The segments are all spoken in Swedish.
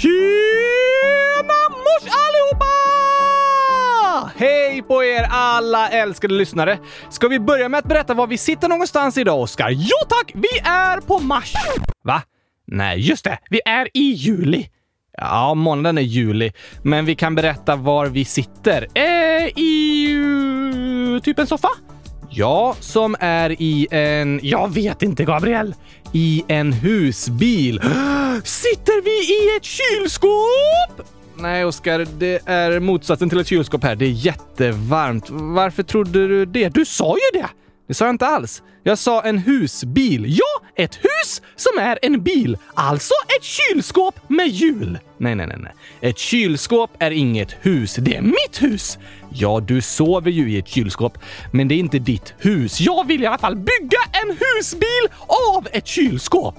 Tjena mors allihopa! Hej på er alla älskade lyssnare! Ska vi börja med att berätta var vi sitter någonstans idag, Oskar? Jo tack! Vi är på Mars! Va? Nej, just det! Vi är i juli. Ja, månaden är juli, men vi kan berätta var vi sitter. Eh, I uh, typ en soffa? Ja, som är i en... Jag vet inte, Gabriel. I en husbil. Sitter vi i ett kylskåp? Nej, Oskar, det är motsatsen till ett kylskåp här. Det är jättevarmt. Varför trodde du det? Du sa ju det! Det sa jag inte alls. Jag sa en husbil. Ja, ett hus som är en bil. Alltså ett kylskåp med hjul. Nej, nej, nej, nej. Ett kylskåp är inget hus. Det är mitt hus. Ja, du sover ju i ett kylskåp, men det är inte ditt hus. Jag vill i alla fall bygga en husbil av ett kylskåp.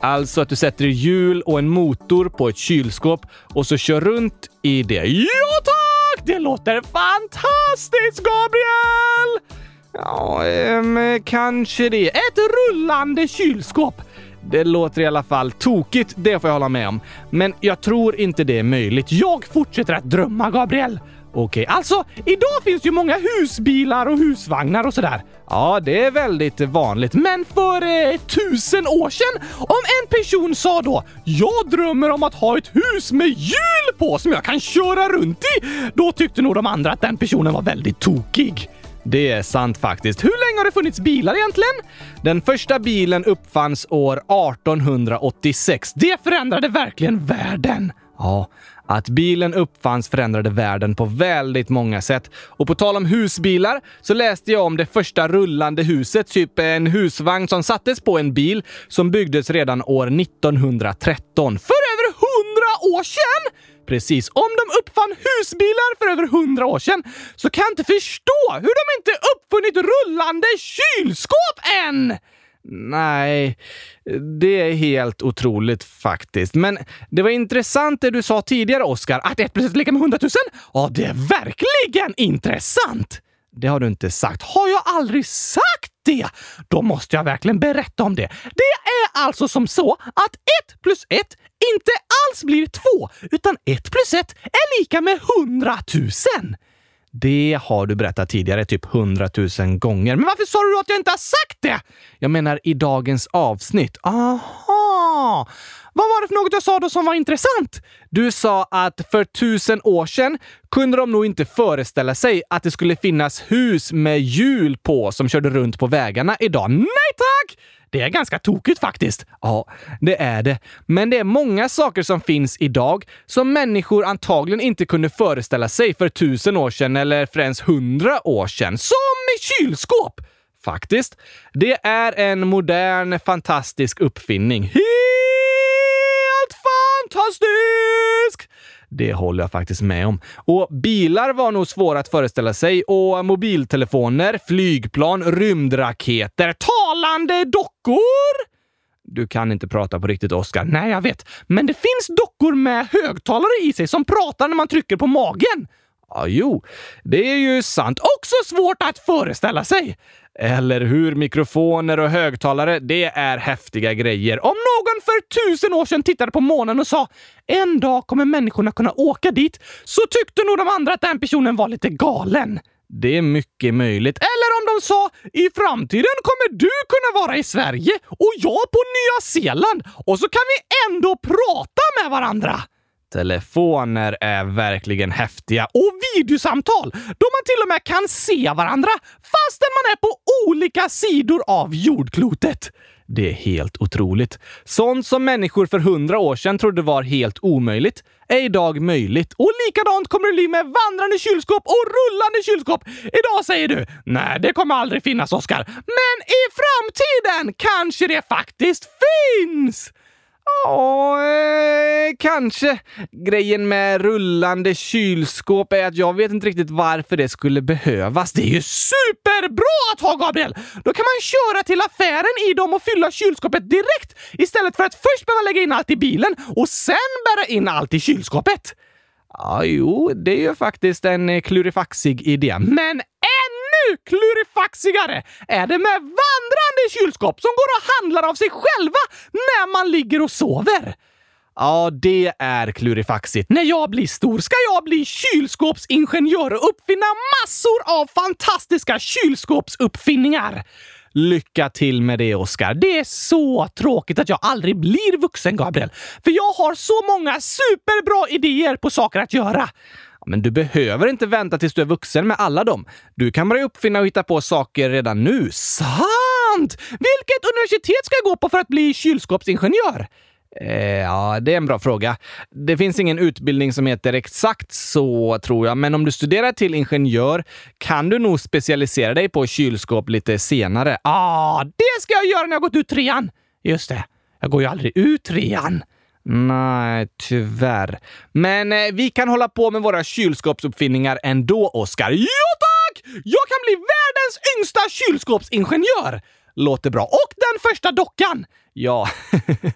Alltså att du sätter hjul och en motor på ett kylskåp och så kör runt i det. Ja tack! Det låter fantastiskt, Gabriel! Ja, ähm, kanske det. Ett rullande kylskåp. Det låter i alla fall tokigt, det får jag hålla med om. Men jag tror inte det är möjligt. Jag fortsätter att drömma, Gabriel. Okej, alltså idag finns ju många husbilar och husvagnar och sådär. Ja, det är väldigt vanligt. Men för eh, tusen år sedan, om en person sa då “Jag drömmer om att ha ett hus med hjul på som jag kan köra runt i”, då tyckte nog de andra att den personen var väldigt tokig. Det är sant faktiskt. Hur länge har det funnits bilar egentligen? Den första bilen uppfanns år 1886. Det förändrade verkligen världen. Ja, att bilen uppfanns förändrade världen på väldigt många sätt. Och på tal om husbilar så läste jag om det första rullande huset, typ en husvagn som sattes på en bil som byggdes redan år 1913. För över hundra år sedan! Precis. Om de uppfann husbilar för över hundra år sedan så kan jag inte förstå hur de inte uppfunnit rullande kylskåp än! Nej, det är helt otroligt faktiskt. Men det var intressant det du sa tidigare, Oskar, att 1 plus 1 är lika med 100 000. Ja, det är verkligen intressant! Det har du inte sagt. Har jag aldrig sagt det? Då måste jag verkligen berätta om det. Det är alltså som så att 1 plus 1 inte alls blir två, utan ett plus ett är lika med hundratusen! Det har du berättat tidigare typ hundratusen gånger. Men varför sa du att jag inte har sagt det? Jag menar i dagens avsnitt. Aha! Vad var det för något jag sa då som var intressant? Du sa att för tusen år sedan kunde de nog inte föreställa sig att det skulle finnas hus med hjul på som körde runt på vägarna idag. Nej tack! Det är ganska tokigt faktiskt. Ja, det är det. Men det är många saker som finns idag som människor antagligen inte kunde föreställa sig för tusen år sedan eller för ens hundra år sedan. Som kylskåp! Faktiskt. Det är en modern, fantastisk uppfinning. Helt fantastisk! Det håller jag faktiskt med om. Och bilar var nog svåra att föreställa sig och mobiltelefoner, flygplan, rymdraketer, talande dockor! Du kan inte prata på riktigt, Oskar. Nej, jag vet. Men det finns dockor med högtalare i sig som pratar när man trycker på magen. Ja, jo, det är ju sant. Också svårt att föreställa sig. Eller hur? Mikrofoner och högtalare, det är häftiga grejer. Om någon för tusen år sedan tittade på månen och sa “En dag kommer människorna kunna åka dit” så tyckte nog de andra att den personen var lite galen. Det är mycket möjligt. Eller om de sa “I framtiden kommer du kunna vara i Sverige och jag på Nya Zeeland och så kan vi ändå prata med varandra”. Telefoner är verkligen häftiga. Och videosamtal, då man till och med kan se varandra fastän man är på olika sidor av jordklotet. Det är helt otroligt. Sånt som människor för hundra år sedan trodde var helt omöjligt är idag möjligt. Och likadant kommer det bli med vandrande kylskåp och rullande kylskåp. Idag säger du nej, det kommer aldrig finnas, Oskar. Men i framtiden kanske det faktiskt finns! Ja, eh, kanske. Grejen med rullande kylskåp är att jag vet inte riktigt varför det skulle behövas. Det är ju superbra att ha, Gabriel! Då kan man köra till affären i dem och fylla kylskåpet direkt istället för att först behöva lägga in allt i bilen och sen bära in allt i kylskåpet. Ja, jo, det är ju faktiskt en eh, klurifaxig idé. Men ännu klurifaxigare är det med vandrande kylskåp som går och handlar av sig själva när man ligger och sover. Ja, det är klurifaxigt. När jag blir stor ska jag bli kylskåpsingenjör och uppfinna massor av fantastiska kylskåpsuppfinningar. Lycka till med det, Oskar. Det är så tråkigt att jag aldrig blir vuxen, Gabriel. För jag har så många superbra idéer på saker att göra. Men du behöver inte vänta tills du är vuxen med alla dem. Du kan börja uppfinna och hitta på saker redan nu. Sant! Vilket universitet ska jag gå på för att bli kylskåpsingenjör? Eh, ja, det är en bra fråga. Det finns ingen utbildning som heter exakt så, tror jag. Men om du studerar till ingenjör kan du nog specialisera dig på kylskåp lite senare. Ja, ah, det ska jag göra när jag gått ut trean! Just det, jag går ju aldrig ut trean. Nej, tyvärr. Men eh, vi kan hålla på med våra kylskåpsuppfinningar ändå, Oskar. Ja, tack! Jag kan bli världens yngsta kylskåpsingenjör! Låter bra. Och den första dockan! Ja,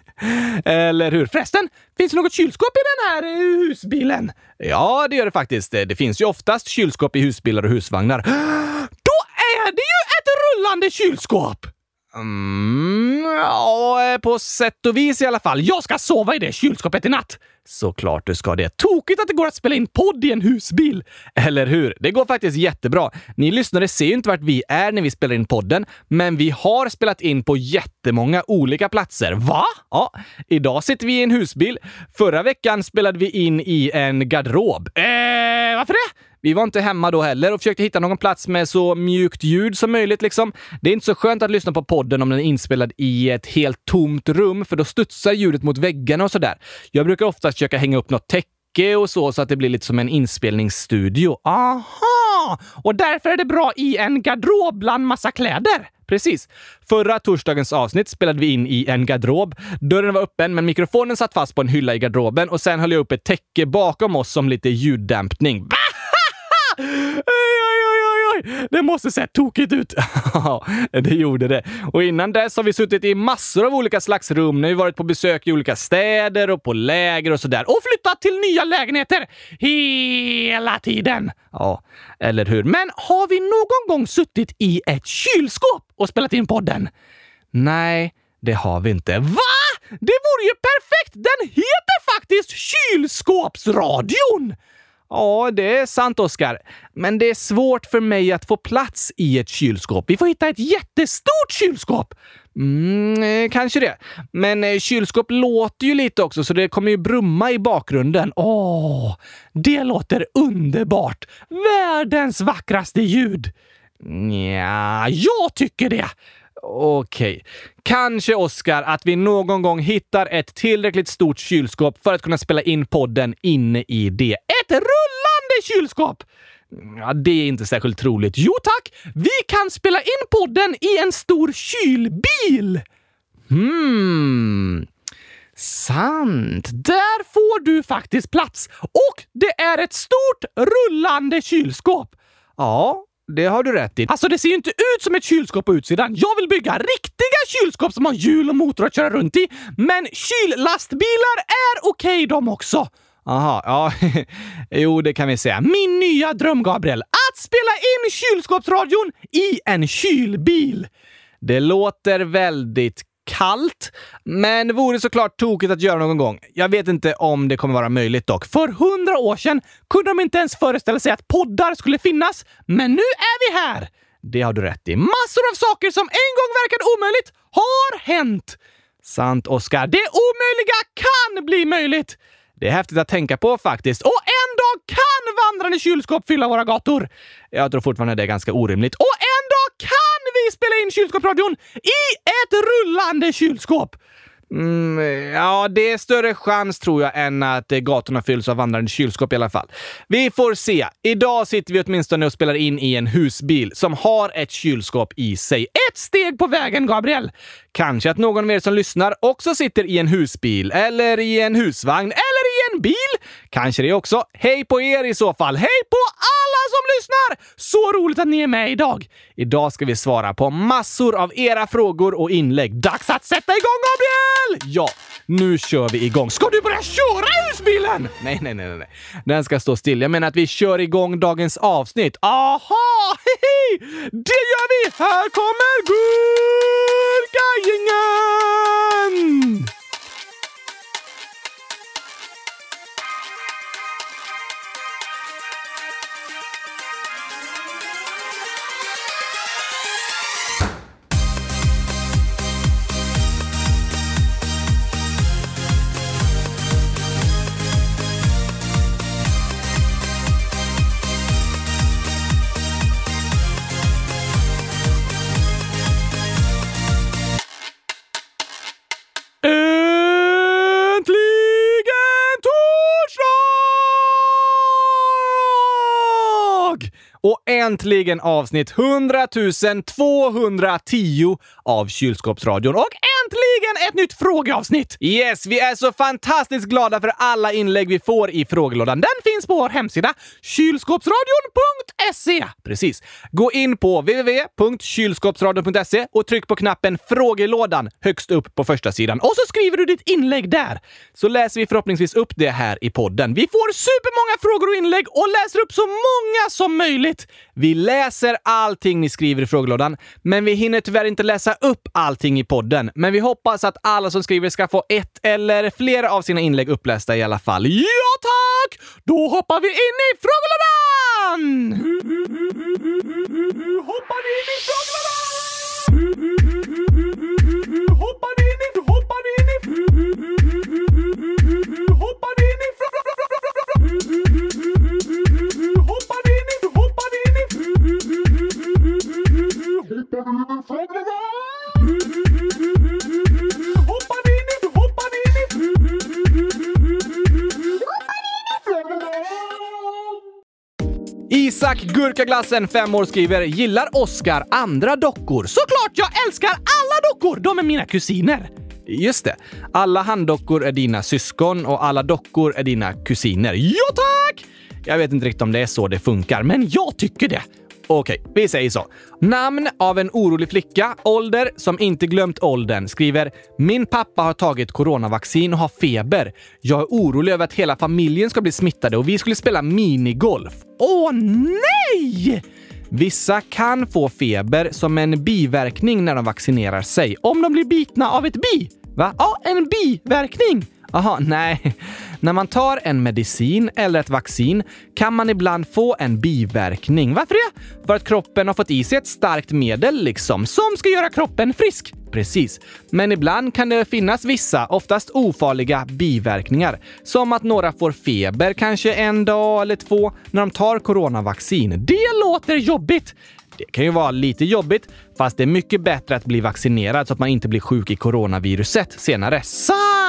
eller hur? Förresten, finns det något kylskåp i den här eh, husbilen? Ja, det gör det faktiskt. Det finns ju oftast kylskåp i husbilar och husvagnar. Då är det ju ett rullande kylskåp! Mm, ja, eh, på sätt och vis i alla fall. Jag ska sova i det kylskåpet i natt! Såklart du ska det. Tokigt att det går att spela in podd i en husbil! Eller hur? Det går faktiskt jättebra. Ni lyssnare ser ju inte vart vi är när vi spelar in podden, men vi har spelat in på jättemånga olika platser. Va? Ja, idag sitter vi i en husbil. Förra veckan spelade vi in i en garderob. Eh. Vi var inte hemma då heller och försökte hitta någon plats med så mjukt ljud som möjligt. Liksom. Det är inte så skönt att lyssna på podden om den är inspelad i ett helt tomt rum, för då studsar ljudet mot väggarna och sådär. Jag brukar oftast försöka hänga upp något täcke och så, så att det blir lite som en inspelningsstudio. Aha! Och därför är det bra i en garderob bland massa kläder. Precis. Förra torsdagens avsnitt spelade vi in i en garderob. Dörren var öppen, men mikrofonen satt fast på en hylla i garderoben och sen höll jag upp ett täcke bakom oss som lite ljuddämpning. Oj, oj, oj, oj! Det måste sett tokigt ut. Ja, det gjorde det. Och innan dess har vi suttit i massor av olika slags rum när vi varit på besök i olika städer och på läger och sådär. Och flyttat till nya lägenheter hela tiden. Ja, eller hur? Men har vi någon gång suttit i ett kylskåp och spelat in podden? Nej, det har vi inte. Va? Det vore ju perfekt! Den heter faktiskt Kylskåpsradion! Ja, det är sant, Oskar. Men det är svårt för mig att få plats i ett kylskåp. Vi får hitta ett jättestort kylskåp! Mm, eh, kanske det. Men eh, kylskåp låter ju lite också, så det kommer ju brumma i bakgrunden. Åh, det låter underbart! Världens vackraste ljud! Ja, jag tycker det! Okej. Okay. Kanske, Oskar, att vi någon gång hittar ett tillräckligt stort kylskåp för att kunna spela in podden inne i det. Ett rullande kylskåp! Ja, det är inte särskilt troligt. Jo tack! Vi kan spela in podden i en stor kylbil! Hmm. Sant. Där får du faktiskt plats. Och det är ett stort rullande kylskåp. Ja, det har du rätt i. Alltså, det ser ju inte ut som ett kylskåp på utsidan. Jag vill bygga riktiga kylskåp som har hjul och motor att köra runt i. Men kyllastbilar är okej okay, de också. Aha, ja. jo, det kan vi säga. Min nya dröm, Gabriel. Att spela in kylskåpsradion i en kylbil. Det låter väldigt kallt, men det vore såklart tokigt att göra någon gång. Jag vet inte om det kommer vara möjligt dock. För hundra år sedan kunde de inte ens föreställa sig att poddar skulle finnas, men nu är vi här! Det har du rätt i. Massor av saker som en gång verkade omöjligt har hänt! Sant, Oskar. Det omöjliga kan bli möjligt! Det är häftigt att tänka på faktiskt. Och en dag kan vandrande kylskåp fylla våra gator! Jag tror fortfarande det är ganska orimligt. Och en dag kan ni spela in kylskåpsradion i ett rullande kylskåp! Mm, ja, det är större chans tror jag än att eh, gatorna fylls av vandrande kylskåp i alla fall. Vi får se. Idag sitter vi åtminstone och spelar in i en husbil som har ett kylskåp i sig. Ett steg på vägen, Gabriel! Kanske att någon av er som lyssnar också sitter i en husbil, eller i en husvagn, eller i en bil. Kanske det också. Hej på er i så fall. Hej på alla som lyssnar! Så roligt att ni är med idag. Idag ska vi svara på massor av era frågor och inlägg. Dags att sätta igång, Gabriel! Ja, nu kör vi igång. Ska du börja köra husbilen? Nej, nej, nej, nej. Den ska stå still. Jag menar att vi kör igång dagens avsnitt. Aha! Hehe! Det gör vi! Här kommer Gurkagängen! Och äntligen avsnitt 100 210 av Kylskåpsradion. Och äntligen ett nytt frågeavsnitt! Yes, vi är så fantastiskt glada för alla inlägg vi får i frågelådan. Den finns på vår hemsida kylskåpsradion.se. Precis. Gå in på www.kylskåpsradion.se och tryck på knappen frågelådan högst upp på första sidan. Och så skriver du ditt inlägg där. Så läser vi förhoppningsvis upp det här i podden. Vi får supermånga frågor och inlägg och läser upp så många som möjligt. Vi läser allting ni skriver i frågelådan, men vi hinner tyvärr inte läsa upp allting i podden. Men vi hoppas att alla som skriver ska få ett eller flera av sina inlägg upplästa i alla fall. Ja tack! Då hoppar vi in i frågelådan! Hoppar in i frågelådan! Hoppar in i... Hoppar in i... Hoppar in i... Hoppar in i... Hoppar in i... Hoppar in i frågelådan! Isak Gurkaglassen, 5 år, skriver “Gillar Oscar andra dockor?” Såklart! Jag älskar alla dockor! De är mina kusiner. Just det. Alla handdockor är dina syskon och alla dockor är dina kusiner. Ja, tack! Jag vet inte riktigt om det är så det funkar, men jag tycker det. Okej, okay, vi säger så. Namn av en orolig flicka, ålder som inte glömt åldern, skriver “Min pappa har tagit coronavaccin och har feber. Jag är orolig över att hela familjen ska bli smittade och vi skulle spela minigolf. Åh nej! Vissa kan få feber som en biverkning när de vaccinerar sig. Om de blir bitna av ett bi. Va? Ja, en biverkning! Aha, nej. När man tar en medicin eller ett vaccin kan man ibland få en biverkning. Varför det? För att kroppen har fått i sig ett starkt medel liksom, som ska göra kroppen frisk. Precis. Men ibland kan det finnas vissa, oftast ofarliga, biverkningar. Som att några får feber kanske en dag eller två när de tar coronavaccin. Det låter jobbigt! Det kan ju vara lite jobbigt, fast det är mycket bättre att bli vaccinerad så att man inte blir sjuk i coronaviruset senare. Sant!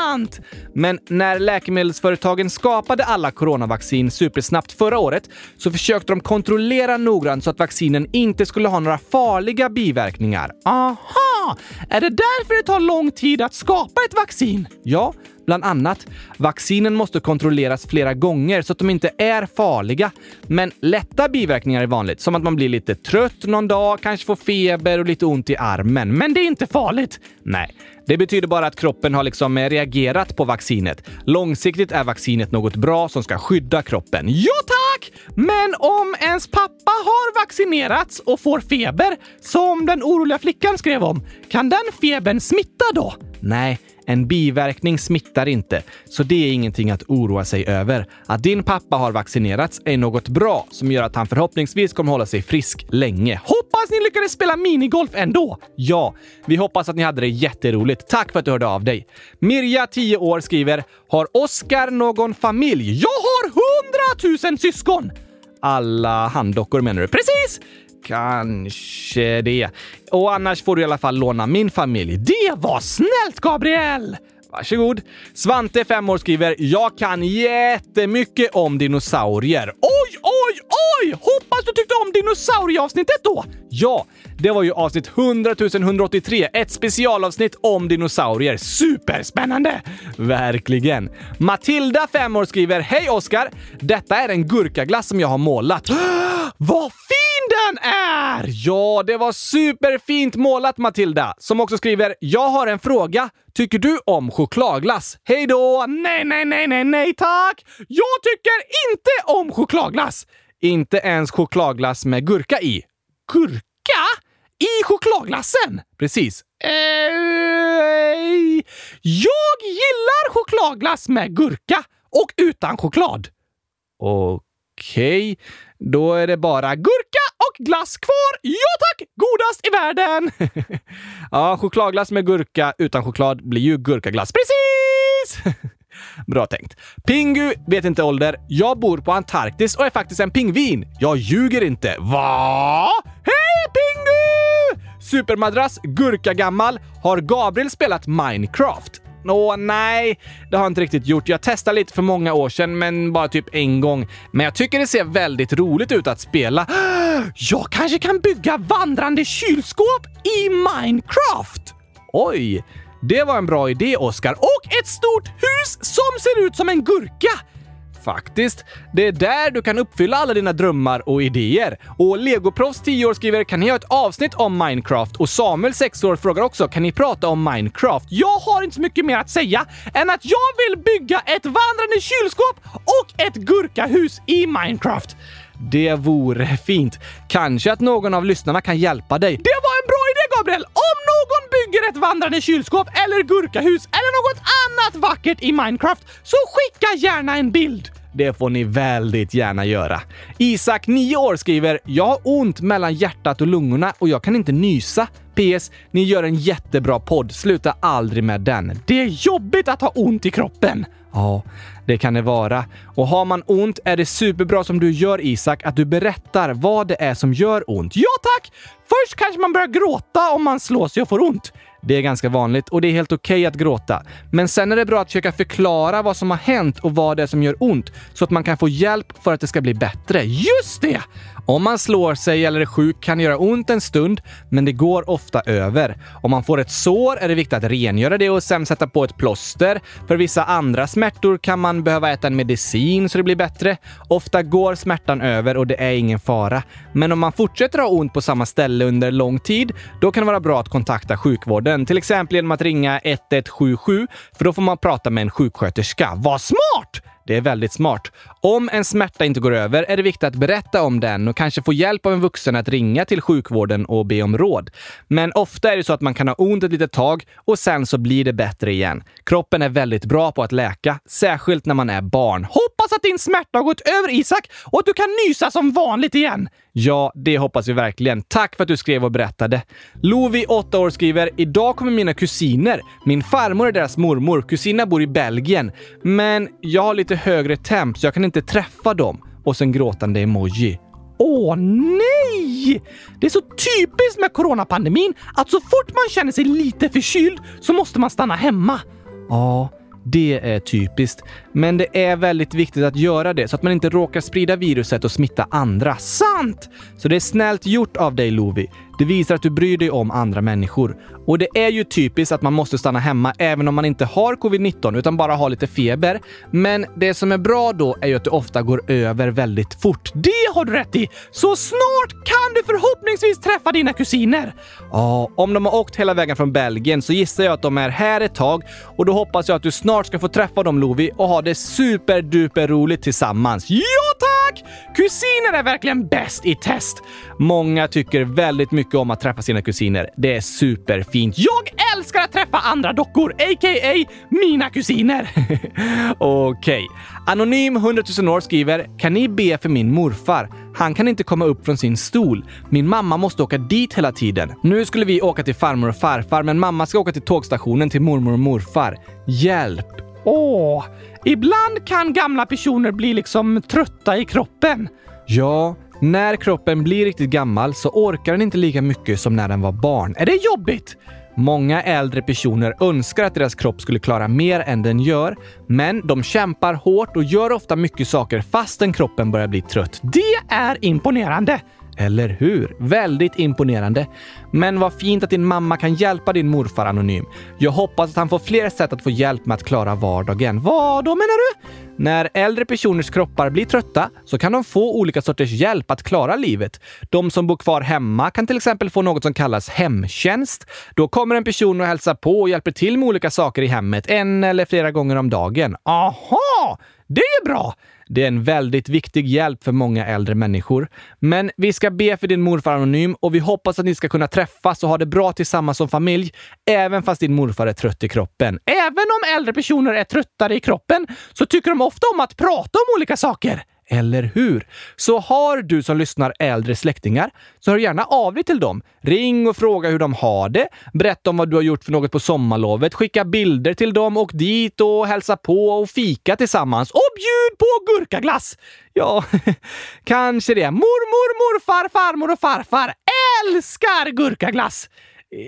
Men när läkemedelsföretagen skapade alla coronavaccin supersnabbt förra året så försökte de kontrollera noggrant så att vaccinen inte skulle ha några farliga biverkningar. Aha! Är det därför det tar lång tid att skapa ett vaccin? Ja, Bland annat, vaccinen måste kontrolleras flera gånger så att de inte är farliga. Men lätta biverkningar är vanligt, som att man blir lite trött någon dag, kanske får feber och lite ont i armen. Men det är inte farligt. Nej, det betyder bara att kroppen har liksom eh, reagerat på vaccinet. Långsiktigt är vaccinet något bra som ska skydda kroppen. Ja tack! Men om ens pappa har vaccinerats och får feber, som den oroliga flickan skrev om, kan den febern smitta då? Nej, en biverkning smittar inte, så det är ingenting att oroa sig över. Att din pappa har vaccinerats är något bra som gör att han förhoppningsvis kommer hålla sig frisk länge. Hoppas ni lyckades spela minigolf ändå! Ja, vi hoppas att ni hade det jätteroligt. Tack för att du hörde av dig. Mirja, 10 år, skriver “Har Oskar någon familj? Jag har hundratusen syskon!” Alla handdockor menar du? Precis! Kanske det. Och annars får du i alla fall låna min familj. Det var snällt, Gabriel! Varsågod. Svante, 5 år, skriver “Jag kan jättemycket om dinosaurier”. Oj, oj, oj! Hoppas du tyckte om dinosaurieavsnittet då? Ja, det var ju avsnitt 100 183, ett specialavsnitt om dinosaurier. Superspännande! Verkligen. Matilda, 5 år, skriver “Hej Oskar! Detta är en gurkaglass som jag har målat.” Vad fint! Den är! Ja, det var superfint målat Matilda, som också skriver “Jag har en fråga. Tycker du om chokladglass? Hej då! Nej, nej, nej, nej, nej tack! Jag tycker inte om chokladglass! Inte ens chokladglass med gurka i. Gurka? I chokladglassen? Precis. Eh, jag gillar chokladglass med gurka och utan choklad. Okej, då är det bara gurka och glass kvar. Ja tack! Godast i världen! ja, chokladglass med gurka utan choklad blir ju gurkaglass. Precis! Bra tänkt. Pingu vet inte ålder. Jag bor på Antarktis och är faktiskt en pingvin. Jag ljuger inte. Va? Hej Pingu! Supermadrass, gurka gammal. Har Gabriel spelat Minecraft? Åh, nej, det har jag inte riktigt gjort. Jag testade lite för många år sedan, men bara typ en gång. Men jag tycker det ser väldigt roligt ut att spela. Jag kanske kan bygga vandrande kylskåp i Minecraft! Oj, det var en bra idé, Oskar. Och ett stort hus som ser ut som en gurka! Faktiskt. Det är där du kan uppfylla alla dina drömmar och idéer. Och Legoproffs 10 år skriver “Kan ni göra ett avsnitt om Minecraft?” och Samuel 6 år frågar också “Kan ni prata om Minecraft?” Jag har inte så mycket mer att säga än att jag vill bygga ett vandrande kylskåp och ett gurkahus i Minecraft. Det vore fint. Kanske att någon av lyssnarna kan hjälpa dig. Det var en bra idé, Gabriel! Om bygger ett vandrande kylskåp eller gurkahus eller något annat vackert i Minecraft så skicka gärna en bild. Det får ni väldigt gärna göra. Isak, 9 år, skriver “Jag har ont mellan hjärtat och lungorna och jag kan inte nysa. PS. Ni gör en jättebra podd. Sluta aldrig med den. Det är jobbigt att ha ont i kroppen.” Ja, det kan det vara. Och har man ont är det superbra som du gör Isak, att du berättar vad det är som gör ont. Ja tack! Först kanske man börjar gråta om man slår sig och får ont. Det är ganska vanligt och det är helt okej okay att gråta. Men sen är det bra att försöka förklara vad som har hänt och vad det är som gör ont så att man kan få hjälp för att det ska bli bättre. Just det! Om man slår sig eller är sjuk kan det göra ont en stund, men det går ofta över. Om man får ett sår är det viktigt att rengöra det och sen sätta på ett plåster. För vissa andra smärtor kan man behöva äta en medicin så det blir bättre. Ofta går smärtan över och det är ingen fara. Men om man fortsätter ha ont på samma ställe under lång tid, då kan det vara bra att kontakta sjukvården. Till exempel genom att ringa 1177, för då får man prata med en sjuksköterska. Vad smart! Det är väldigt smart. Om en smärta inte går över är det viktigt att berätta om den och kanske få hjälp av en vuxen att ringa till sjukvården och be om råd. Men ofta är det så att man kan ha ont ett litet tag och sen så blir det bättre igen. Kroppen är väldigt bra på att läka, särskilt när man är barn. Hoppas att din smärta har gått över Isak och att du kan nysa som vanligt igen! Ja, det hoppas vi verkligen. Tack för att du skrev och berättade. Lovi, 8 år, skriver “Idag kommer mina kusiner. Min farmor är deras mormor. Kusinerna bor i Belgien. Men jag har lite högre temp så jag kan inte inte träffa dem.” Och sen gråtande emoji. Åh nej! Det är så typiskt med coronapandemin att så fort man känner sig lite förkyld så måste man stanna hemma. Ja, det är typiskt. Men det är väldigt viktigt att göra det så att man inte råkar sprida viruset och smitta andra. Sant! Så det är snällt gjort av dig Lovi. Det visar att du bryr dig om andra människor. Och det är ju typiskt att man måste stanna hemma även om man inte har covid-19 utan bara har lite feber. Men det som är bra då är ju att det ofta går över väldigt fort. Det har du rätt i! Så snart kan du förhoppningsvis träffa dina kusiner! Ja, om de har åkt hela vägen från Belgien så gissar jag att de är här ett tag och då hoppas jag att du snart ska få träffa dem Lovi och ha det superduper roligt tillsammans. Ja Kusiner är verkligen bäst i test! Många tycker väldigt mycket om att träffa sina kusiner. Det är superfint. Jag älskar att träffa andra dockor, a.k.a. mina kusiner. Okej. Okay. Anonym 100 000 år skriver “Kan ni be för min morfar? Han kan inte komma upp från sin stol. Min mamma måste åka dit hela tiden. Nu skulle vi åka till farmor och farfar, men mamma ska åka till tågstationen till mormor och morfar. Hjälp!” Åh, ibland kan gamla personer bli liksom trötta i kroppen. Ja, när kroppen blir riktigt gammal så orkar den inte lika mycket som när den var barn. Är det jobbigt? Många äldre personer önskar att deras kropp skulle klara mer än den gör, men de kämpar hårt och gör ofta mycket saker fastän kroppen börjar bli trött. Det är imponerande! Eller hur? Väldigt imponerande. Men vad fint att din mamma kan hjälpa din morfar anonym. Jag hoppas att han får fler sätt att få hjälp med att klara vardagen. Vad då menar du? När äldre personers kroppar blir trötta så kan de få olika sorters hjälp att klara livet. De som bor kvar hemma kan till exempel få något som kallas hemtjänst. Då kommer en person och hälsar på och hjälper till med olika saker i hemmet en eller flera gånger om dagen. Aha! Det är bra! Det är en väldigt viktig hjälp för många äldre människor. Men vi ska be för din morfar anonym och vi hoppas att ni ska kunna träffas och ha det bra tillsammans som familj, även fast din morfar är trött i kroppen. Även om äldre personer är tröttare i kroppen så tycker de ofta om att prata om olika saker. Eller hur? Så har du som lyssnar äldre släktingar, så hör gärna av dig till dem. Ring och fråga hur de har det. Berätta om vad du har gjort för något på sommarlovet. Skicka bilder till dem. och dit och hälsa på och fika tillsammans. Och bjud på gurkaglass! Ja, kanske det. Mormor, morfar, farmor och farfar älskar gurkaglass!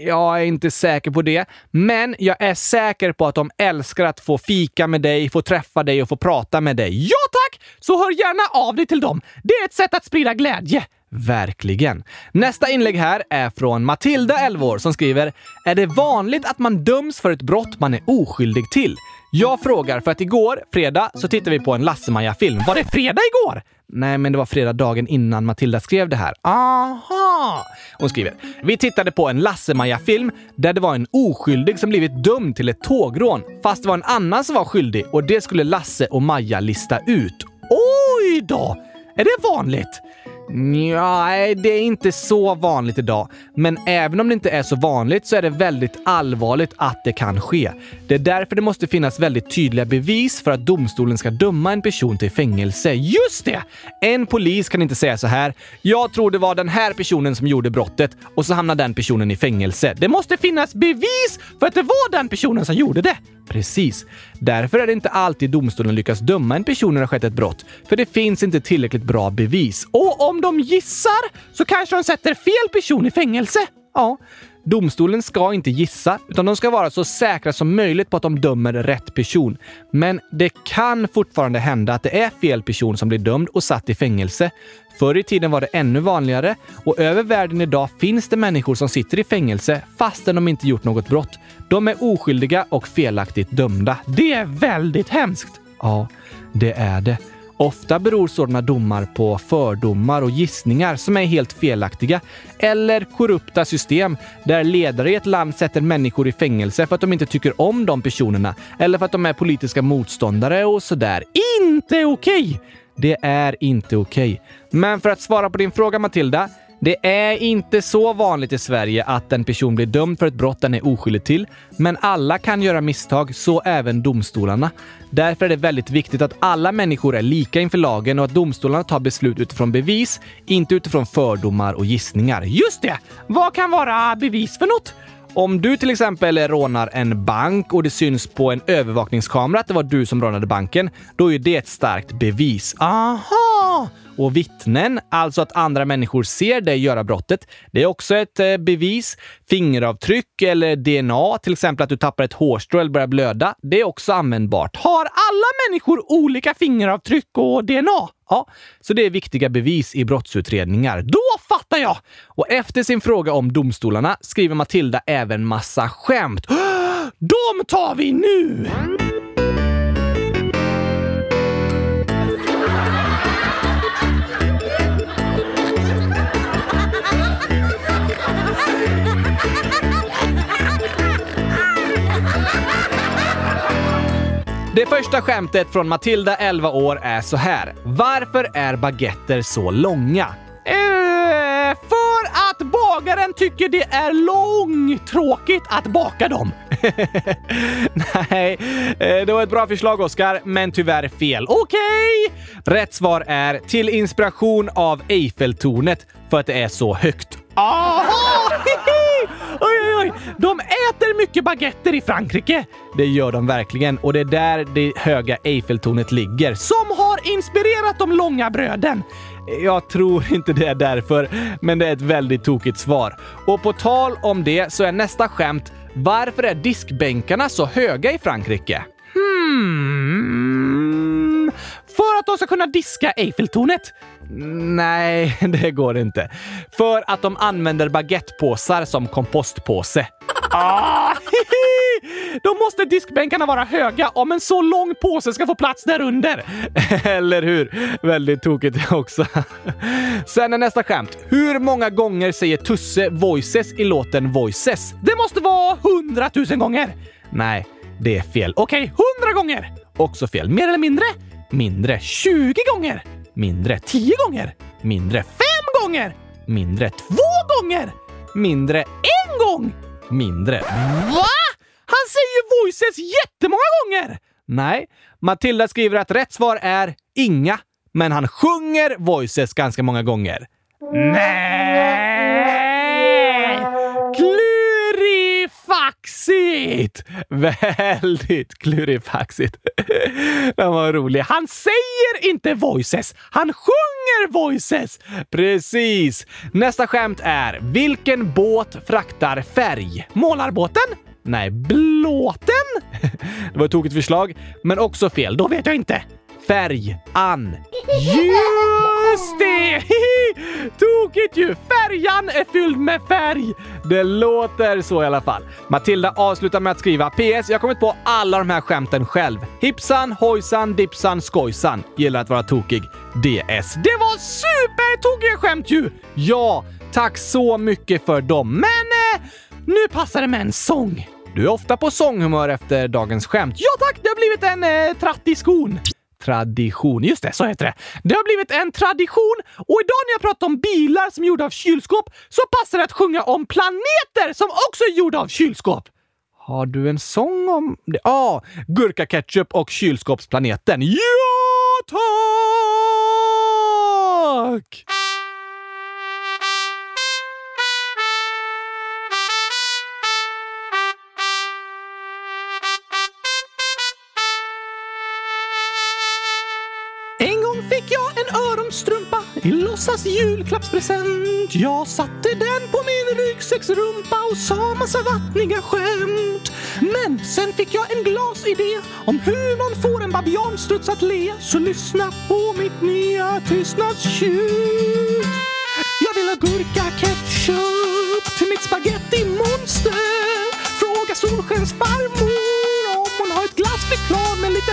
Jag är inte säker på det, men jag är säker på att de älskar att få fika med dig, få träffa dig och få prata med dig. Ja tack! Så hör gärna av dig till dem. Det är ett sätt att sprida glädje. Verkligen. Nästa inlägg här är från Matilda, 11 år, som skriver “Är det vanligt att man döms för ett brott man är oskyldig till?” Jag frågar för att igår, fredag, så tittade vi på en Lasse-Maja-film. Var det fredag igår? Nej, men det var fredag dagen innan Matilda skrev det här. Aha! Hon skriver. Vi tittade på en Lasse-Maja-film där det var en oskyldig som blivit dömd till ett tågrån, fast det var en annan som var skyldig och det skulle Lasse och Maja lista ut. Oj då! Är det vanligt? Nej, det är inte så vanligt idag. Men även om det inte är så vanligt så är det väldigt allvarligt att det kan ske. Det är därför det måste finnas väldigt tydliga bevis för att domstolen ska döma en person till fängelse. Just det! En polis kan inte säga så här. Jag tror det var den här personen som gjorde brottet och så hamnar den personen i fängelse. Det måste finnas bevis för att det var den personen som gjorde det. Precis. Därför är det inte alltid domstolen lyckas döma en person när det har skett ett brott, för det finns inte tillräckligt bra bevis. Och om de gissar så kanske de sätter fel person i fängelse. Ja, domstolen ska inte gissa, utan de ska vara så säkra som möjligt på att de dömer rätt person. Men det kan fortfarande hända att det är fel person som blir dömd och satt i fängelse. Förr i tiden var det ännu vanligare och över världen idag finns det människor som sitter i fängelse fastän de inte gjort något brott. De är oskyldiga och felaktigt dömda. Det är väldigt hemskt! Ja, det är det. Ofta beror sådana domar på fördomar och gissningar som är helt felaktiga. Eller korrupta system där ledare i ett land sätter människor i fängelse för att de inte tycker om de personerna eller för att de är politiska motståndare och sådär. Inte okej! Okay. Det är inte okej. Okay. Men för att svara på din fråga Matilda, det är inte så vanligt i Sverige att en person blir dömd för ett brott den är oskyldig till, men alla kan göra misstag, så även domstolarna. Därför är det väldigt viktigt att alla människor är lika inför lagen och att domstolarna tar beslut utifrån bevis, inte utifrån fördomar och gissningar. Just det! Vad kan vara bevis för något? Om du till exempel rånar en bank och det syns på en övervakningskamera att det var du som rånade banken, då är det ett starkt bevis. Aha! Och vittnen, alltså att andra människor ser dig göra brottet, det är också ett eh, bevis. Fingeravtryck eller DNA, till exempel att du tappar ett hårstrå eller börjar blöda, det är också användbart. Har alla människor olika fingeravtryck och DNA? Ja, så det är viktiga bevis i brottsutredningar. Då fattar jag! Och efter sin fråga om domstolarna skriver Matilda även massa skämt. De tar vi nu! Det första skämtet från Matilda, 11 år, är så här. Varför är baguetter så långa? Eh, för att bagaren tycker det är långtråkigt att baka dem. Nej, eh, det var ett bra förslag Oskar, men tyvärr fel. Okej! Okay. Rätt svar är till inspiration av Eiffeltornet för att det är så högt. Aha! Oj, oj, oj! De äter mycket baguetter i Frankrike. Det gör de verkligen och det är där det höga Eiffeltornet ligger som har inspirerat de långa bröden. Jag tror inte det är därför, men det är ett väldigt tokigt svar. Och på tal om det så är nästa skämt varför är diskbänkarna så höga i Frankrike? Hmm. För att de ska kunna diska Eiffeltornet. Nej, det går inte. För att de använder baguettepåsar som kompostpåse. Ah, Då måste diskbänkarna vara höga om en så lång påse ska få plats där under. Eller hur? Väldigt tokigt också. Sen är nästa skämt. Hur många gånger säger Tusse Voices i låten Voices? Det måste vara hundratusen gånger. Nej, det är fel. Okej, okay, hundra gånger! Också fel. Mer eller mindre? Mindre. 20 gånger? Mindre. 10 gånger? Mindre. 5 gånger? Mindre. 2 gånger? Mindre. En gång? Mindre. Va? Han säger voices jättemånga gånger! Nej, Matilda skriver att rätt svar är inga, men han sjunger voices ganska många gånger. Nej! Klurifaxigt! Väldigt klurifaxigt. Den var rolig. Han säger inte voices, han sjunger voices! Precis! Nästa skämt är Vilken båt fraktar färg? Målarbåten? Nej, blåten? Det var ett tokigt förslag, men också fel. Då vet jag inte. Färg-an. Just det! Tokigt ju! Färjan är fylld med färg! Det låter så i alla fall. Matilda avslutar med att skriva PS. Jag har kommit på alla de här skämten själv. Hipsan, hojsan, dipsan, skojsan. Gillar att vara tokig. DS. Det var supertokiga skämt ju! Ja, tack så mycket för dem. Men eh, nu passar det med en sång. Du är ofta på sånghumör efter dagens skämt. Ja tack, det har blivit en eh, skon! Tradition, just det, så heter det. Det har blivit en tradition och idag när jag pratar om bilar som är gjorda av kylskåp så passar det att sjunga om planeter som också är gjorda av kylskåp. Har du en sång om det? Ja, ah, gurkaketchup och kylskåpsplaneten. Ja, tack! Strumpa i låtsas julklappspresent. Jag satte den på min ryggsäcksrumpa och sa massa vattniga skämt. Men sen fick jag en glasidé om hur man får en babianstruts att le. Så lyssna på mitt nya tystnadstjut. Jag vill ha gurka-ketchup till mitt spagettimonster. Fråga Solskensfarmor om hon har ett glassflygplan med lite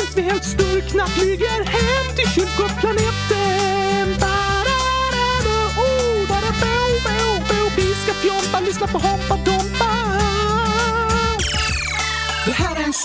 tills vi helt sturkna flyger hem till kylskåpsplaneten. Ba-da-da-da, oh, ba-da-bo-bo-bo. Vi ska fjompa, lyssna på Hoppa Dompa.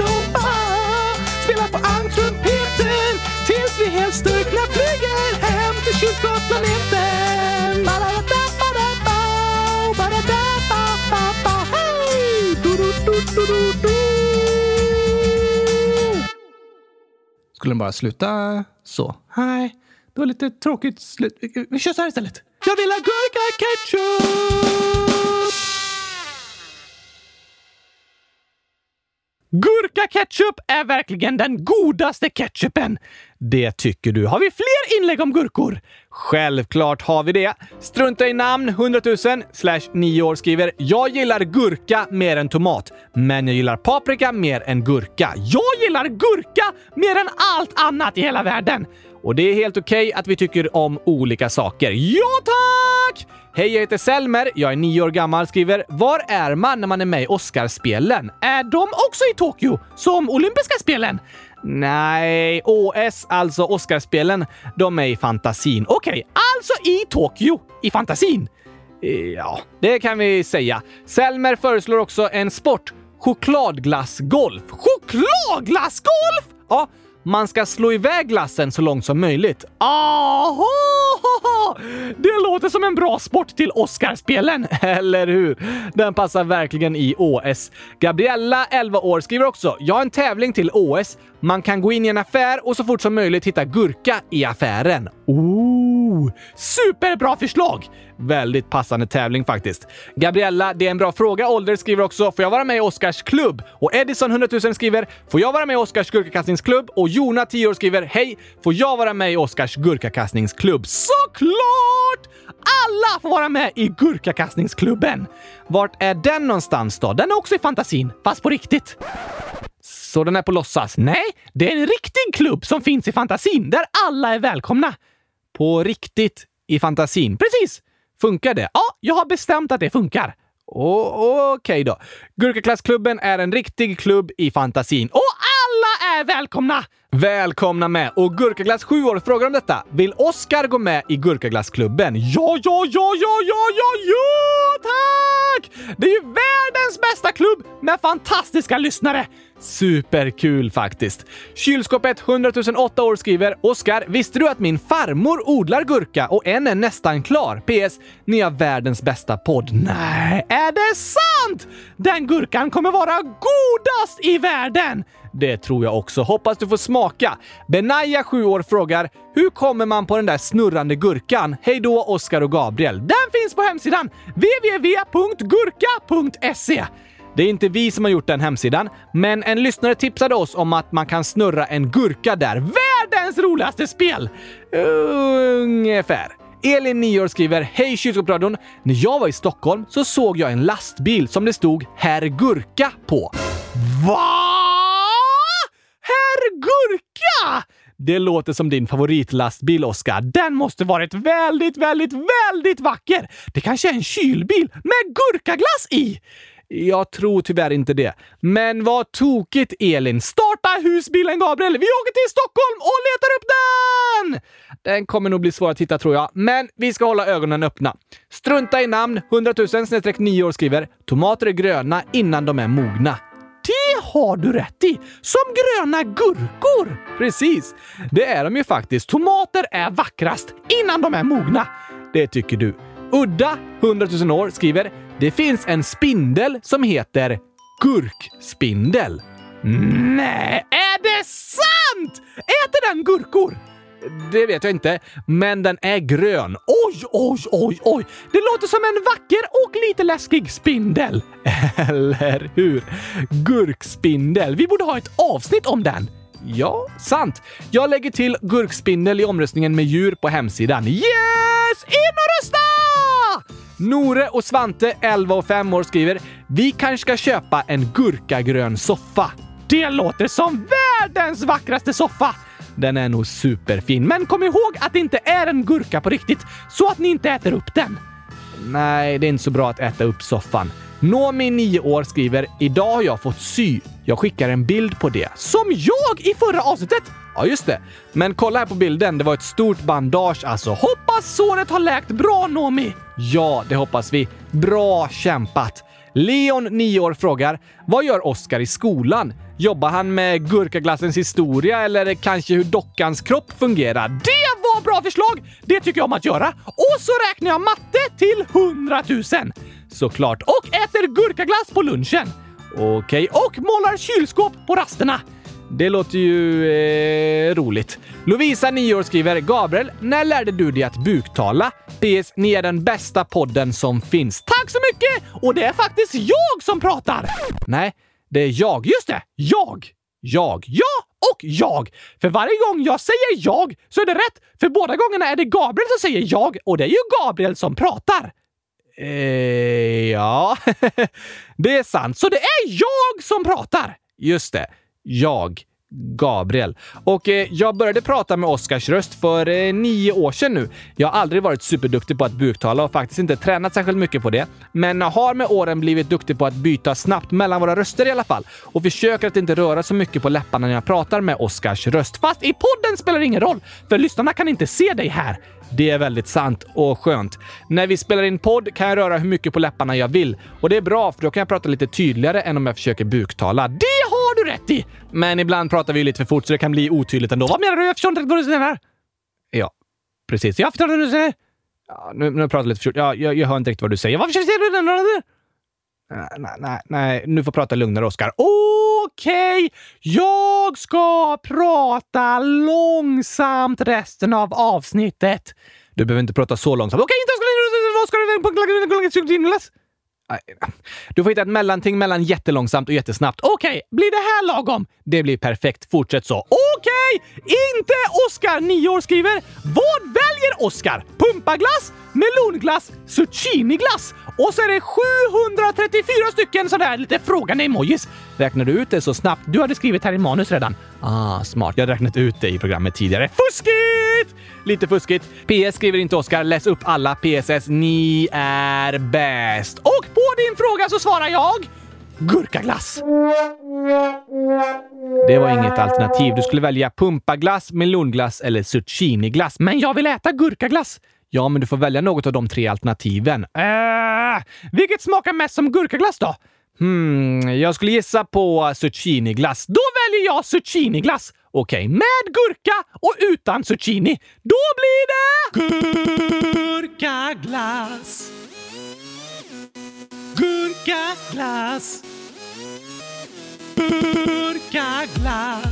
Hoppa Spela på almtrumpeten tills vi helt styrkna flyger hem till kylskåpsplaneten. Skulle den bara sluta så? Nej, det var lite tråkigt slut. Vi- Vi kör så här istället. Jag vill ha gurka-ketchup! Gurka-ketchup är verkligen den godaste ketchupen. Det tycker du. Har vi fler inlägg om gurkor? Självklart har vi det. Strunta i namn 100 000 slash 9 år skriver “Jag gillar gurka mer än tomat, men jag gillar paprika mer än gurka. Jag gillar gurka mer än allt annat i hela världen!” Och det är helt okej okay att vi tycker om olika saker. Ja, tack! Hej, jag heter Selmer. Jag är nio år gammal. Skriver “Var är man när man är med i Oscarsspelen? Är de också i Tokyo? Som olympiska spelen?” Nej, OS, alltså Oscarsspelen, de är i fantasin. Okej, okay, alltså i Tokyo, i fantasin. Eh, ja, det kan vi säga. Selmer föreslår också en sport. Chokladglassgolf. Chokladglassgolf? Ja, man ska slå iväg glassen så långt som möjligt. Aha! Det låter som en bra sport till Oscarspelen, eller hur? Den passar verkligen i OS. Gabriella, 11 år, skriver också “Jag har en tävling till OS. Man kan gå in i en affär och så fort som möjligt hitta gurka i affären.” Oh, superbra förslag! Väldigt passande tävling faktiskt. Gabriella, det är en bra fråga. Ålder skriver också “Får jag vara med i Oscars klubb?” och Edison 100 000 skriver “Får jag vara med i Oscars gurkakastningsklubb?” och Jona 10 år skriver “Hej! Får jag vara med i Oscars gurkakastningsklubb?” Såklart! Alla får vara med i gurkakastningsklubben! Vart är den någonstans då? Den är också i fantasin, fast på riktigt. Så den är på låtsas? Nej, det är en riktig klubb som finns i fantasin där alla är välkomna. På riktigt i fantasin? Precis! Funkar det? Ja, jag har bestämt att det funkar. Okej okay då. Gurkaklassklubben är en riktig klubb i fantasin. Och alla är välkomna! Välkomna med! Och Gurkaglass 7 år frågar om detta. Vill Oskar gå med i Gurkaglassklubben? Ja, ja, ja, ja, ja, ja, ja, tack! Det är ju världens bästa klubb med fantastiska lyssnare. Superkul faktiskt. Kylskåpet 100 008 år skriver Oskar, visste du att min farmor odlar gurka och en är nästan klar? PS. Ni har världens bästa podd. Nej, är det sant? Den gurkan kommer vara godast i världen! Det tror jag också. Hoppas du får smaka. Benaya, 7 år, frågar Hur kommer man på den där snurrande gurkan? Hej då, Oskar och Gabriel. Den finns på hemsidan www.gurka.se. Det är inte vi som har gjort den hemsidan, men en lyssnare tipsade oss om att man kan snurra en gurka där. Världens roligaste spel! Ungefär. Elin, 9 år, skriver Hej kylskåpsradion! När jag var i Stockholm så såg jag en lastbil som det stod Herr Gurka på. Va? Gurka! Det låter som din favoritlastbil, Oskar. Den måste varit väldigt, väldigt, väldigt vacker! Det kanske är en kylbil med gurkaglass i! Jag tror tyvärr inte det. Men vad tokigt, Elin! Starta husbilen, Gabriel! Vi åker till Stockholm och letar upp den! Den kommer nog bli svår att hitta, tror jag. Men vi ska hålla ögonen öppna. Strunta i namn. 100 000 9 år skriver “Tomater är gröna innan de är mogna”. Har du rätt i! Som gröna gurkor! Precis! Det är de ju faktiskt. Tomater är vackrast innan de är mogna. Det tycker du. Udda, 100 000 år, skriver “Det finns en spindel som heter gurkspindel”. Mm. Nej, är det sant? Äter den gurkor? Det vet jag inte, men den är grön. Oj, oj, oj, oj! Det låter som en vacker och lite läskig spindel. Eller hur? Gurkspindel. Vi borde ha ett avsnitt om den. Ja, sant. Jag lägger till gurkspindel i omröstningen med djur på hemsidan. Yes! In och rösta! Nore och Svante, 11 och 5 år, skriver “Vi kanske ska köpa en gurkagrön soffa”. Det låter som världens vackraste soffa! Den är nog superfin. Men kom ihåg att det inte är en gurka på riktigt, så att ni inte äter upp den. Nej, det är inte så bra att äta upp soffan. Nomi, 9 år, skriver “Idag har jag fått sy. Jag skickar en bild på det. Som jag i förra avsnittet! Ja, just det. Men kolla här på bilden. Det var ett stort bandage alltså. Hoppas såret har läkt bra, Nomi! Ja, det hoppas vi. Bra kämpat! Leon, 9 år, frågar “Vad gör Oskar i skolan? Jobbar han med gurkaglassens historia eller kanske hur dockans kropp fungerar? Det var bra förslag! Det tycker jag om att göra. Och så räknar jag matte till 100 000. Såklart. Och äter gurkaglass på lunchen. Okej, okay. och målar kylskåp på rasterna. Det låter ju eh, roligt. Lovisa, 9 år, skriver “Gabriel, när lärde du dig att buktala? PS. Ni är den bästa podden som finns. Tack så mycket! Och det är faktiskt jag som pratar! Nej, det är jag. Just det! Jag! Jag. Ja och jag! För varje gång jag säger jag så är det rätt, för båda gångerna är det Gabriel som säger jag och det är ju Gabriel som pratar. Eh, ja, det är sant. Så det är jag som pratar! Just det. Jag. Gabriel. Och eh, jag började prata med Oskars röst för eh, nio år sedan nu. Jag har aldrig varit superduktig på att buktala och faktiskt inte tränat särskilt mycket på det. Men har med åren blivit duktig på att byta snabbt mellan våra röster i alla fall. Och försöker att inte röra så mycket på läpparna när jag pratar med Oskars röst. Fast i podden spelar det ingen roll, för lyssnarna kan inte se dig här. Det är väldigt sant och skönt. När vi spelar in podd kan jag röra hur mycket på läpparna jag vill. Och det är bra, för då kan jag prata lite tydligare än om jag försöker buktala. Det har du rätt i! Men ibland pratar vi lite för fort så det kan bli otydligt ändå. Vad menar du? Jag förstår inte vad du säger. Ja, precis. Jag förstår inte vad du säger. Ja, nu, nu pratar jag lite för fort. Ja, jag, jag hör inte riktigt vad du säger. Varför säger du det? Nej, nej, nej, nu får prata lugnare, Oskar. Okej, okay. jag ska prata långsamt resten av avsnittet. Du behöver inte prata så långsamt. Okej, okay, inte Oskar. vad ska du... Äh, du får hitta ett mellanting mellan jättelångsamt och jättesnabbt. Okej, okay, blir det här lagom? Det blir perfekt. Fortsätt så. Okej! Okay, inte Oskar, 9 år, skriver Vad väljer Oskar? Pumpaglass, melonglass, zucchiniglass och så är det 734 stycken sådana här lite frågande emojis. Räknar du ut det så snabbt? Du hade skrivit här i manus redan. Ah, smart. Jag hade räknat ut det i programmet tidigare. Fuskigt! Lite fuskigt. PS skriver inte Oskar. Läs upp alla PSS. Ni är bäst. Och på din fråga så svarar jag gurkaglass. Det var inget alternativ. Du skulle välja pumpaglass, melonglass eller zucchiniglass. Men jag vill äta gurkaglass. Ja, men du får välja något av de tre alternativen. Äh, vilket smakar mest som gurkaglass då? Hmm, jag skulle gissa på zucchiniglass. Då väljer jag zucchiniglass. Okej, okay, med gurka och utan zucchini. Då blir det... Gurkaglass. Gurkaglass. Gurkaglass.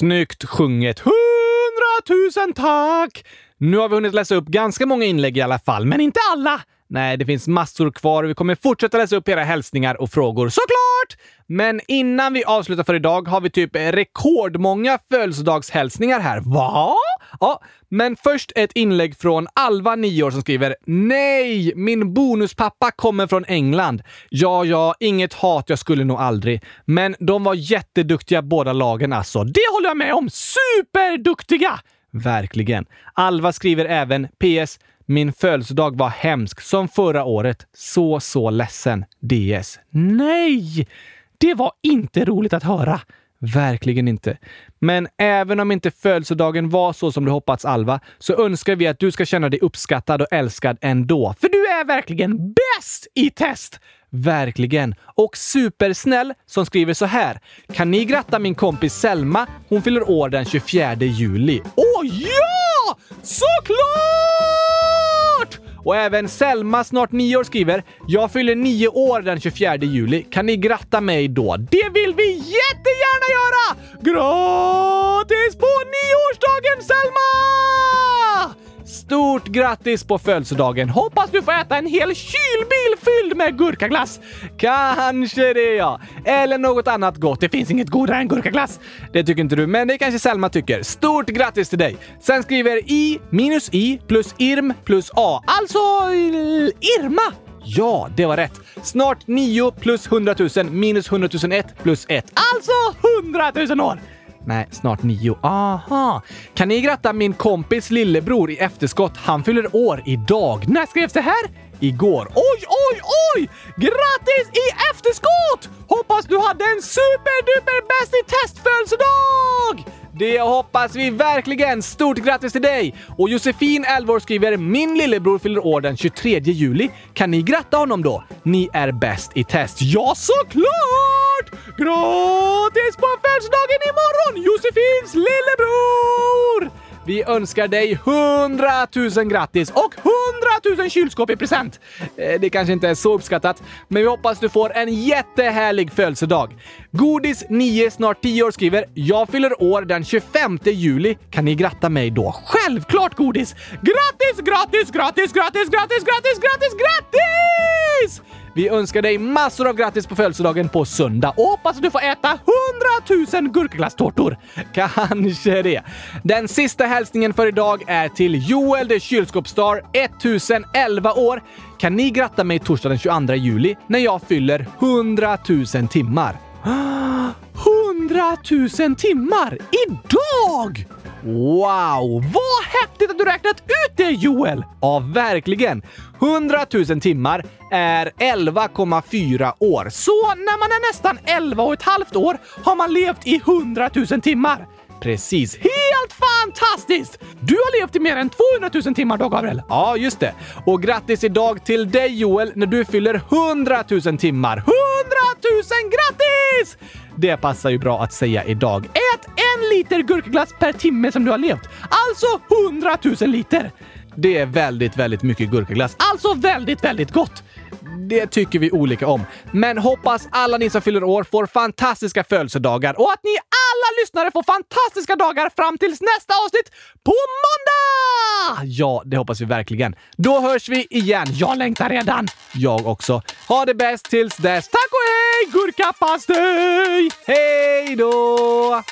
Snyggt sjunget! Hundratusen tack! Nu har vi hunnit läsa upp ganska många inlägg i alla fall, men inte alla! Nej, det finns massor kvar och vi kommer fortsätta läsa upp era hälsningar och frågor, såklart! Men innan vi avslutar för idag har vi typ rekordmånga födelsedagshälsningar här. Va? Ja, men först ett inlägg från Alva, 9 år, som skriver “Nej, min bonuspappa kommer från England. Ja, ja, inget hat, jag skulle nog aldrig. Men de var jätteduktiga båda lagen alltså. Det håller jag med om! Superduktiga!” Verkligen. Alva skriver även PS. Min födelsedag var hemsk, som förra året. Så, så ledsen. DS. Nej! Det var inte roligt att höra. Verkligen inte. Men även om inte födelsedagen var så som du hoppats, Alva, så önskar vi att du ska känna dig uppskattad och älskad ändå. För du är verkligen bäst i test! Verkligen. Och supersnäll som skriver så här. Kan ni gratta min kompis Selma? Hon fyller år den 24 juli. Åh ja! Såklart! Och även Selma, snart nio år, skriver “Jag fyller nio år den 24 juli. Kan ni gratta mig då?” Det vill vi jättegärna göra! Gratis på nioårsdagen Selma! Stort grattis på födelsedagen! Hoppas du får äta en hel kylbil fylld med gurkaglass! Kanske det ja! Eller något annat gott. Det finns inget godare än gurkaglass. Det tycker inte du, men det kanske Selma tycker. Stort grattis till dig! Sen skriver I minus I plus IRM plus A. Alltså Irma! Ja, det var rätt. Snart 9 plus 100 000 minus 100 001 plus 1. Alltså 100 000 år! Nej, snart nio. Aha! Kan ni gratta min kompis lillebror i efterskott? Han fyller år idag. När skrevs det här? Igår. Oj, oj, oj! Grattis i efterskott! Hoppas du hade en superduper bäst i testfödelsedag! Det hoppas vi verkligen! Stort grattis till dig! Och Josefin, 11 år, skriver “Min lillebror fyller år den 23 juli. Kan ni gratta honom då? Ni är bäst i test.” Ja, såklart! Gratis på födelsedagen imorgon, Josefins lillebror! Vi önskar dig 100 000 grattis och 100 000 kylskåp i present! Eh, det kanske inte är så uppskattat, men vi hoppas du får en jättehärlig födelsedag. Godis 9, snart 10 år skriver “Jag fyller år den 25 juli. Kan ni gratta mig då?” Självklart Godis! Grattis, grattis, grattis, grattis, grattis, grattis, grattis, grattis! Vi önskar dig massor av grattis på födelsedagen på söndag och hoppas att du får äta 100 000 gurkaglasstårtor. Kanske det. Den sista hälsningen för idag är till Joel the Kylskåpsstar, 1011 år. Kan ni gratta mig torsdag den 22 juli när jag fyller 100 000 timmar? 100 000 timmar! Idag! Wow! Vad häftigt att du räknat ut det Joel! Ja, verkligen! 100 000 timmar är 11,4 år. Så när man är nästan 11 och ett halvt år har man levt i 100 000 timmar. Precis. Helt fantastiskt! Du har levt i mer än 200 000 timmar då, Gabriel. Ja, just det. Och grattis idag till dig, Joel, när du fyller 100 000 timmar. 100 tusen grattis! Det passar ju bra att säga idag. Ät en liter gurkaglass per timme som du har levt. Alltså 100 000 liter! Det är väldigt, väldigt mycket gurkaglass. Alltså väldigt, väldigt gott! Det tycker vi olika om. Men hoppas alla ni som fyller år får fantastiska födelsedagar och att ni alla lyssnare får fantastiska dagar fram tills nästa avsnitt på måndag! Ja, det hoppas vi verkligen. Då hörs vi igen. Jag längtar redan. Jag också. Ha det bäst tills dess. Tack och hej, gurkapastej! Hej då!